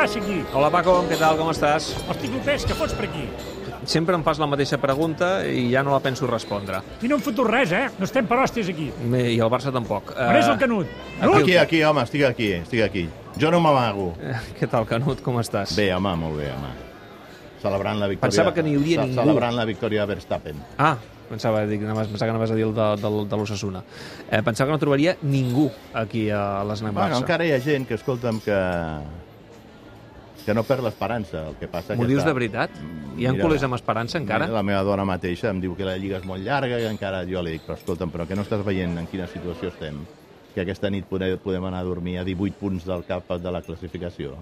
passa aquí? Hola Paco, què tal, com estàs? Hosti, Lopés, què fots per aquí? Sempre em fas la mateixa pregunta i ja no la penso respondre. I no em foto res, eh? No estem per hòsties aquí. I el Barça tampoc. On és el Canut? Canut? Aquí, aquí, home, estic aquí, estic aquí. Jo no m'amago. Eh, Què tal, Canut, com estàs? Bé, home, molt bé, home. Celebrant la victòria... Pensava que n'hi hauria ningú. Celebrant la victòria de Verstappen. Ah, pensava, dic, anaves, pensava que anaves a dir el de, de, de l'Ossassuna. Eh, pensava que no trobaria ningú aquí a Bueno, Barça. encara hi ha gent que, escolta'm, que que no perd l'esperança. El que passa M'ho dius està- de veritat? Hi ha Mira, culers amb esperança encara? La meva dona mateixa em diu que la lliga és molt llarga i encara jo li dic, però escolta'm, però que no estàs veient en quina situació estem? Que aquesta nit podem, podem anar a dormir a 18 punts del cap de la classificació.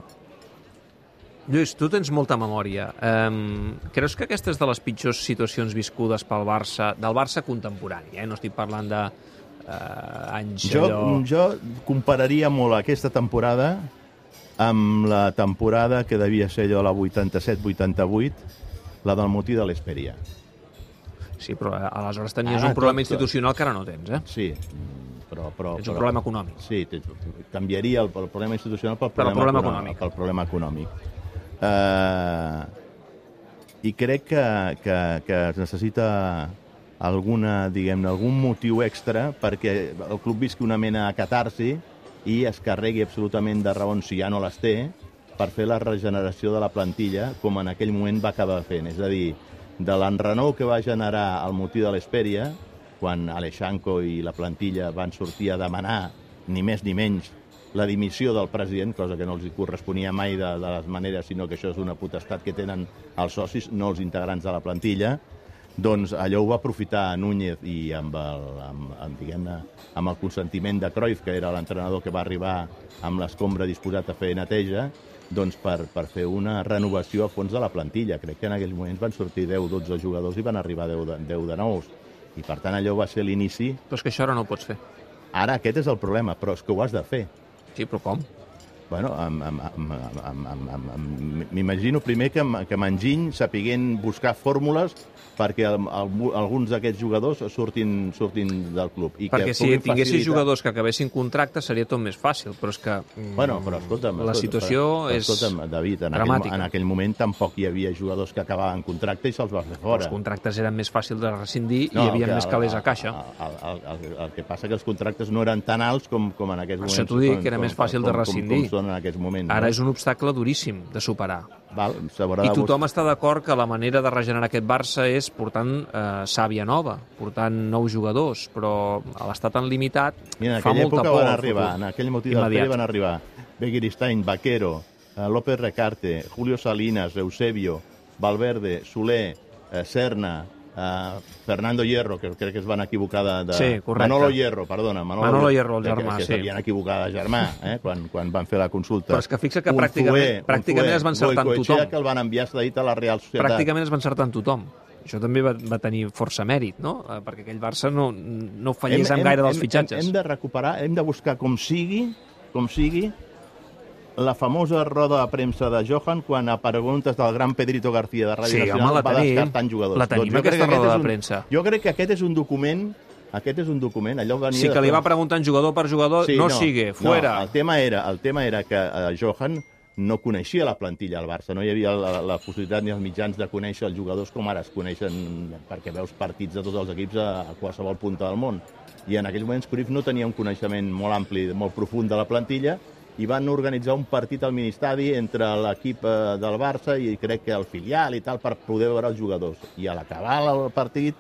Lluís, tu tens molta memòria. Um, creus que aquesta és de les pitjors situacions viscudes pel Barça, del Barça contemporani, eh? No estic parlant de uh, anys Jo, allò... jo compararia molt aquesta temporada amb la temporada que devia ser allò la 87-88, la del Motí de l'Esperia. Sí, però eh, aleshores tenies Ara un problema tot- institucional que ara no tens, eh? Sí, però... però Tens un però, problema econòmic. Sí, canviaria el, el problema institucional pel problema, problema econòmic. econòmic. Pel problema econòmic. Uh, I crec que, que, que es necessita alguna, diguem-ne, algun motiu extra perquè el club visqui una mena de catarsi i es carregui absolutament de raons, si ja no les té, per fer la regeneració de la plantilla com en aquell moment va acabar fent. És a dir, de l'enrenou que va generar el motiu de l'Esperia, quan Aleixanco i la plantilla van sortir a demanar, ni més ni menys, la dimissió del president, cosa que no els corresponia mai de, de les maneres, sinó que això és una potestat que tenen els socis, no els integrants de la plantilla, doncs allò ho va aprofitar Núñez i amb el, amb, amb, amb el consentiment de Cruyff, que era l'entrenador que va arribar amb l'escombra disposat a fer neteja, doncs per, per fer una renovació a fons de la plantilla. Crec que en aquells moments van sortir 10-12 jugadors i van arribar 10 de, 10 de nous. I per tant allò va ser l'inici. Però és que això ara no ho pots fer. Ara aquest és el problema, però és que ho has de fer. Sí, però com? Bueno, m'imagino primer que, que Manginy sapiguent buscar fórmules perquè el, el, alguns d'aquests jugadors surtin, surtin del club. I perquè que si tinguessis facilitar... jugadors que acabessin contracte seria tot més fàcil, però és que mm, bueno, però escolta'm, la escolta'm, situació és David, en dramàtica. Aquell, en aquell moment tampoc hi havia jugadors que acabaven contracte i se'ls va fer fora. Els contractes eren més fàcils de rescindir no, i hi havia més calés a caixa. El, el, el, el, el, que passa que els contractes no eren tan alts com, com en aquests moments. Això t'ho dic, que era com, més fàcil com, de rescindir. Com, com, com són en aquests moments. Ara no? és un obstacle duríssim de superar. Val, I tothom està d'acord que la manera de regenerar aquest Barça és portant eh, sàvia nova, portant nous jugadors, però a l'estat tan limitat Mira, en fa molta època por. van arribar, en aquell motiu del van arribar Begiristain, Vaquero, eh, López Recarte, Julio Salinas, Eusebio, Valverde, Soler, eh, Serna, eh, Fernando Hierro, que crec que es van equivocar de... de... Sí, correcte. Manolo Hierro, perdona. Manolo, Manolo Hierro, el que- germà, que, sí. Que s'havien equivocat de germà, eh, quan, quan van fer la consulta. Però és que fixa't que Un pràcticament- un pràcticament Fué, es va encertar Goicoechea, tothom. que el van enviar cedit a la Real Societat. Pràcticament es va encertar en tothom. Això també va, va tenir força mèrit, no? Eh, Perquè aquell Barça no, no fallés amb gaire dels fitxatges. Hem, hem de recuperar, hem de buscar com sigui, com sigui, la famosa roda de premsa de Johan quan a preguntes del gran Pedrito García de Ràdio Sí, Nacional home, la va tenim. descartant jugadors. La tenim, Doncs jo crec aquesta que aquest roda de un- premsa. Jo crec que aquest és un document aquest és un document, allò venia... Sí que li va preguntant jugador per jugador, no, sigue, fuera. No, el, tema era, el tema era que eh, Johan no coneixia la plantilla al Barça, no hi havia la, la possibilitat ni els mitjans de conèixer els jugadors com ara es coneixen perquè veus partits de tots els equips a, a qualsevol punta del món. I en aquells moments Cruyff no tenia un coneixement molt ampli, molt profund de la plantilla i van organitzar un partit al ministadi entre l'equip eh, del Barça i crec que el filial i tal per poder veure els jugadors. I a l'acabar el partit,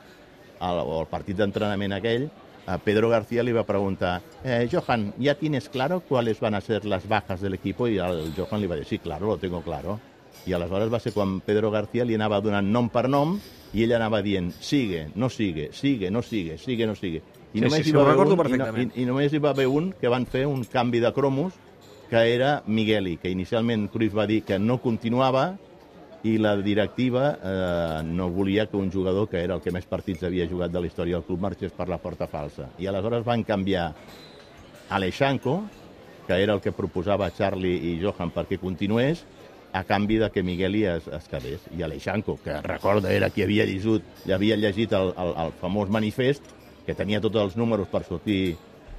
el, o el partit d'entrenament aquell, a Pedro García li va preguntar eh, Johan, ¿ya tienes claro cuáles van a ser las bajas del equipo? I el Johan li va dir, sí, claro, lo tengo claro. I aleshores va ser quan Pedro García li anava donant nom per nom i ell anava dient, sigue, no sigue, sigue, no sigue, sigue, no sigue. I Sí, només sí, hi va haver un, i, no, i, I només hi va haver un que van fer un canvi de cromos que era Migueli, que inicialment Cruyff va dir que no continuava i la directiva eh, no volia que un jugador que era el que més partits havia jugat de la història del club marxés per la porta falsa. I aleshores van canviar Aleixanco, que era el que proposava Charlie i Johan perquè continués, a canvi de que Migueli es, es quedés. I Aleixanco, que recorda era qui havia llegit, havia llegit el, el, el famós manifest, que tenia tots els números per sortir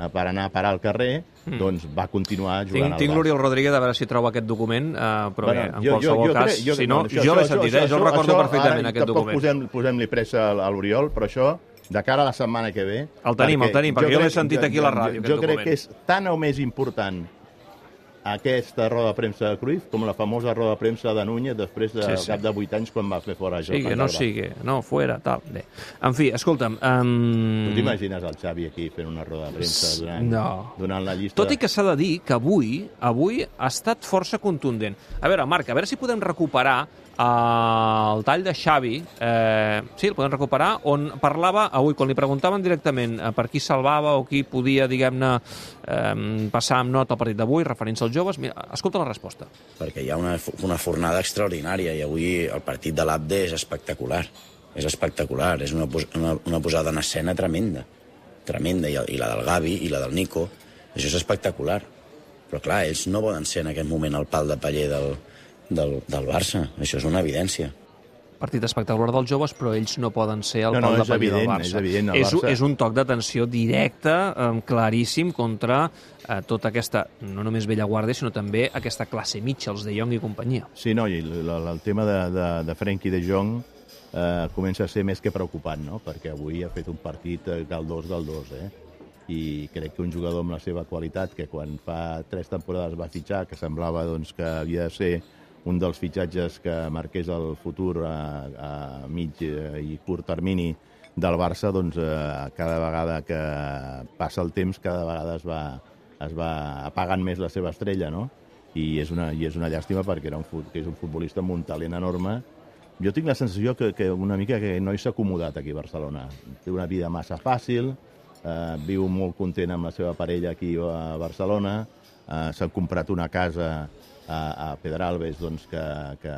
per anar a parar al carrer, doncs va continuar Tinc, jugant tinc al Barça. l'Oriol Rodríguez a veure si troba aquest document, eh, però Bueno, bé, en qualsevol crec- cas, si no, bueno, jo l'he sentit, eh? jo el recordo perfectament, ara aquest document. Posem, posem-li pressa a l'Oriol, però això, de cara a la setmana que ve... El tenim, el tenim, perquè jo l'he crec- sentit aquí a la ràdio, Jo, jo crec que és tan o més important aquesta roda de premsa de Cruyff com la famosa roda de premsa de Núñez després de, Sí, sí, cap de 8 anys quan va fer fora Joan Sigue, no Alba. sigue, no, fuera, tal, bé. En fi, escolta'm... Tu Um... t'imagines el Xavi aquí fent una roda de premsa donant, No. donant la llista? Tot i que s'ha de dir que avui avui ha estat força contundent. A veure, Marc, a veure si podem recuperar el tall de Xavi, eh, sí, el podem recuperar, on parlava, avui, quan li preguntaven directament eh, per qui salvava o qui podia, diguem-ne, eh, passar amb nota el partit d'avui, referents als joves, mira, escolta la resposta. perquè hi ha una, una fornada extraordinària i avui el partit de l'Abde és espectacular. És espectacular, és una, una, una posada en escena tremenda. Tremenda, i, i la del Gavi i la del Nico. Això és espectacular. Però clar, ells no poden ser en aquest moment el pal de paller del, del, del Barça. Això és una evidència. Partit espectacular dels joves, però ells no poden ser el No, no, pal de paller del Barça. és evident, el és, Barça- és un toc d'atenció directe, eh, claríssim, contra eh, tota aquesta, no només vella guàrdia, sinó també aquesta classe mitja, els de Jong i companyia. Sí, no, i el, el, el tema de, de, de Frenkie de Jong eh, comença a ser més que preocupant, no? perquè avui ha fet un partit eh, galdós, galdós, eh? i crec que un jugador amb la seva qualitat, que quan fa tres temporades va fitxar, que semblava doncs, que havia de ser un dels fitxatges que marqués el futur a, a mig eh, i curt termini del Barça, doncs eh, cada vegada que passa el temps, cada vegada es va, es va apagant més la seva estrella, no? I és una, i és una llàstima perquè era un, fut- que és un futbolista amb un talent enorme. Jo tinc la sensació que, que una mica que no s'ha acomodat aquí a Barcelona. Té una vida massa fàcil, eh, viu molt content amb la seva parella aquí a Barcelona, eh, s'ha comprat una casa a, a Pedralbes doncs, que, que,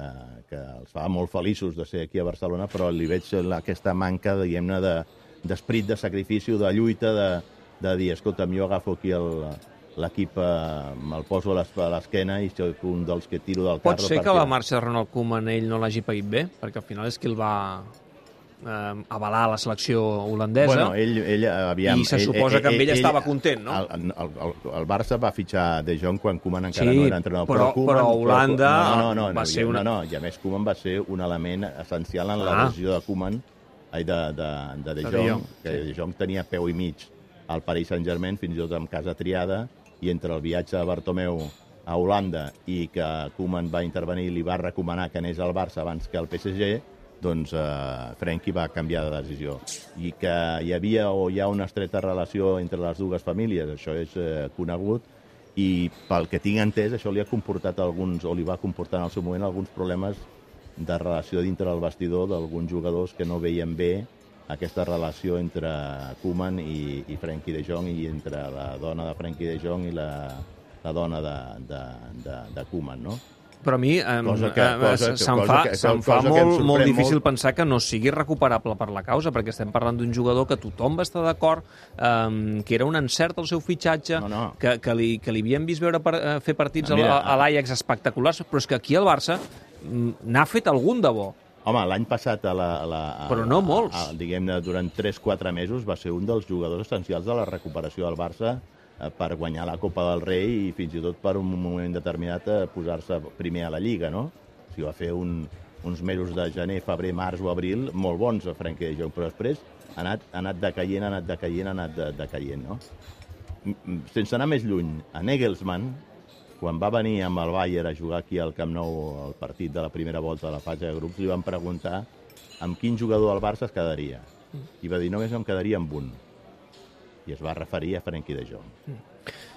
que els fa molt feliços de ser aquí a Barcelona, però li veig aquesta manca, diguem-ne, de- d'esperit de, sacrifici, de lluita, de, de dir, escolta'm, jo agafo aquí el, l'equip, eh, me'l poso a l'es- a l'esquena i soc un dels que tiro del Pot carro. ser que perquè- la marxa de Ronald Koeman ell no l'hagi paït bé, perquè al final és qui el va eh, avalar la selecció holandesa. Bueno, ell, ell, aviam... I se suposa que amb ell estava content, no? El, el, el, el Barça va fitxar De Jong quan Koeman encara Sí, no era entrenador. però- Koeman, però Holanda no, no, no, va no, ser una- no, no, i a més Koeman va ser un element essencial en la Ah. decisió de Koeman, ai, de, de, de De De Jong, De Jong, que sí. De Jong tenia peu i mig al Paris Saint-Germain, fins i tot amb casa triada, i entre el viatge de Bartomeu a Holanda i que Koeman va intervenir i li va recomanar que anés al Barça abans que al PSG, doncs eh, Frenkie va canviar de decisió. I que hi havia o hi ha una estreta relació entre les dues famílies, això és eh, conegut, i pel que tinc entès, això li ha comportat alguns, o li va comportar en el seu moment alguns problemes de relació dintre del vestidor d'alguns jugadors que no veien bé aquesta relació entre Koeman i, i Frenkie de Jong i entre la dona de Frenkie de Jong i la, la dona de, de, de, de Koeman, no? Però a mi eh, Cosa que- eh, cosa se'm fa, que- se'm fa em molt, molt difícil molt. pensar que no sigui recuperable per la causa, perquè estem parlant d'un jugador que tothom va estar d'acord, eh, que era un encert el seu fitxatge, No, no. Que, que, li, que li havíem vist veure per, eh, fer partits Ah, mira, a, l'Ajax espectaculars, però és que aquí al Barça mm, n'ha fet algun de bo. Home, l'any passat, a la, a la, a, Però no molts. A, a, diguem-ne, durant 3-4 mesos va ser un dels jugadors essencials de la recuperació del Barça per guanyar la Copa del Rei i fins i tot per un moment determinat eh, posar-se primer a la Lliga, no? O sigui, va fer un, uns mesos de gener, febrer, març o abril molt bons a Frenkie de Jong, però després ha anat, ha anat decaient, ha anat decaient, ha anat de, decaient, no? Sense anar més lluny, a Nagelsmann, quan va venir amb el Bayern a jugar aquí al Camp Nou el partit de la primera volta de la fase de grups, li van preguntar amb quin jugador del Barça es quedaria. I va dir, només em quedaria amb un. I es va referir a Frenkie de Jong.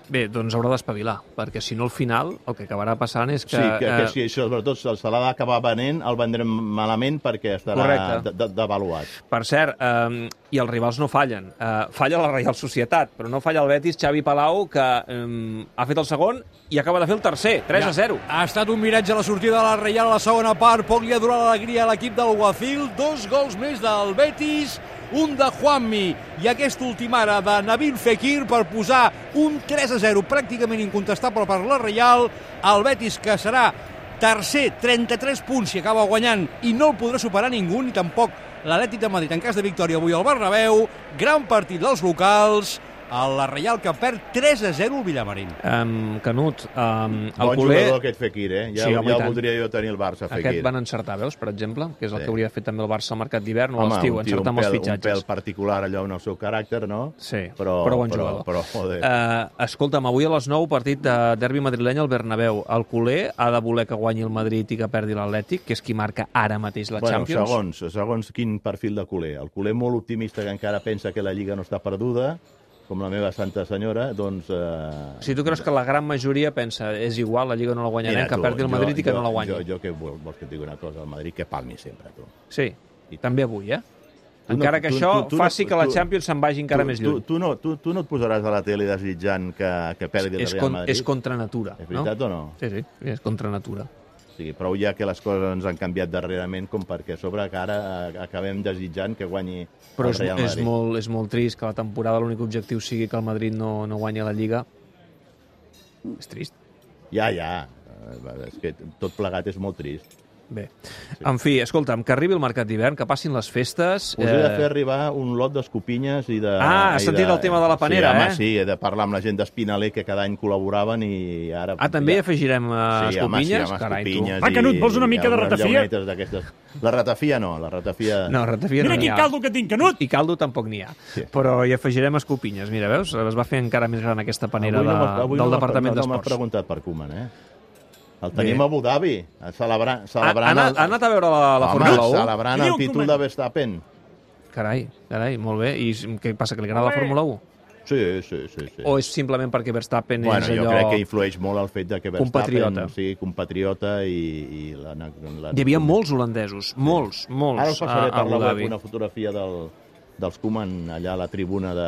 Bé, doncs haurà d'espavilar, perquè si no al final el que acabarà passant és que... sí, que, que eh, si sobretot se se l'ha d'acabar venent, el vendrem malament perquè estarà Correcte. de- de- devaluat. Per cert, eh, i els rivals no fallen. Eh, falla la Reial Societat, però no falla el Betis, Xavi Palau, que eh, ha fet el segon i acaba de fer el tercer, 3 a 0. Ha estat un miratge a la sortida de la Reial a la segona part. Poc li ha durat l'alegria a l'equip del Guacil. Dos gols més del Betis, un de Juanmi i aquest últim ara de Nabil Fekir per posar un 3 a 0 pràcticament incontestable per la Reial. El Betis que serà tercer, 33 punts si acaba guanyant i no el podrà superar ningú ni tampoc l'Atlètic de Madrid en cas de victòria avui al Bernabéu. Gran partit dels locals. A la Reial, que perd 3 a 0 al Villamarín. Um, Canut, um, el bon culer... jugador aquest Fekir, eh? Ja, Sí, ja tant. voldria jo tenir el Barça, Fekir. Aquest van encertar, veus, per exemple, que és el Sí. que hauria fet també el Barça al mercat d'hivern o a Home, l'estiu, encertar amb els pèl, un pèl fitxatges. particular allò en el seu caràcter, no? Sí, però, però bon però, jugador. Però, joder. Uh, escolta'm, avui a les 9, partit de derbi madrileny al Bernabéu. El culer ha de voler que guanyi el Madrid i que perdi l'Atlètic, que és qui marca ara mateix la bueno, Champions. segons, segons quin perfil de culer. El culer molt optimista que encara pensa que la Lliga no està perduda, com la meva santa senyora, doncs... Eh... Si tu creus que la gran majoria pensa és igual, la Lliga no la guanyarem, que tu, perdi el jo- Madrid i que jo, no la guanyi. Jo, jo que vol, vols que et digui una cosa, el Madrid que palmi sempre, tu. Sí, i també avui, eh? Tu no- Encara que tu- això tu- tu no- faci que la tu- Champions se'n vagi encara tu, més lluny. Tu, tu, no, tu, tu no et posaràs a la tele desitjant que, que perdi el és, Real Madrid? és contra natura, És veritat no? o no? Sí, sí, és contra natura. O sigui, prou ja que les coses ens han canviat darrerament com perquè a sobre que ara eh, acabem desitjant que guanyi Però és, és, molt, és molt trist que la temporada l'únic objectiu sigui que el Madrid no, no guanyi la Lliga. És trist. Ja, ja. Eh, És que tot plegat és molt trist. Bé. En fi, escolta'm, que arribi el mercat d'hivern, que passin les festes... Us he de fer arribar un lot d'escopinyes i de... Eh, Ah, has sentit el tema de la panera, sí, home, eh? Sí, he de parlar amb la gent d'Espinaler que cada any col·laboraven i ara... Ah, també hi afegirem uh, Sí, home, sí, escopinyes? home, Carai, tu. escopinyes Va, Canut, vols una mica de ratafia? La ratafia no, la ratafia... No, ratafia Mira no n'hi quin caldo que tinc, Canut! I caldo tampoc n'hi ha. Sí. Però hi afegirem escopinyes. Mira, veus? Es va fer encara més gran aquesta panera Avui no de, avui del no Departament no, no m'has d'Esports. preguntat per Koeman, eh? El tenim Bé. a Abu Dhabi, celebrant, Ha, ha, celebrant anat, el... ha anat a veure la, la Home, Fórmula 1? celebrant el títol de Verstappen. Carai, carai, molt bé. I què passa, que li agrada la. Fórmula 1? Sí, sí, sí. sí. O és simplement perquè Verstappen Bueno, és jo allò... crec que influeix molt el fet de que Verstappen Compatriota. sigui compatriota i, i la, la, Hi havia molts holandesos, molts, molts, Ara us passaré a, a per la web una fotografia del, dels Koeman allà a la tribuna de...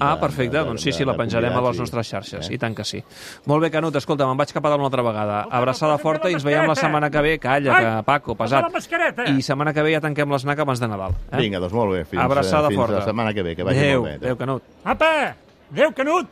Ah, de- perfecte, de- doncs sí, sí, la penjarem a les nostres xarxes, Eh? i tant que sí. Molt bé, Canut, escolta, me'n vaig cap a dalt una altra vegada. Abraçada forta i ens veiem la setmana que ve. Calla, Ai, que Paco, pesat. I setmana que ve ja tanquem l'esnac abans de Nadal. Eh? Vinga, doncs molt bé. Fins, Abraçada fins forta. la setmana que ve. Que vagi Adéu, molt bé. adéu, Canut. Apa! Adéu, Canut!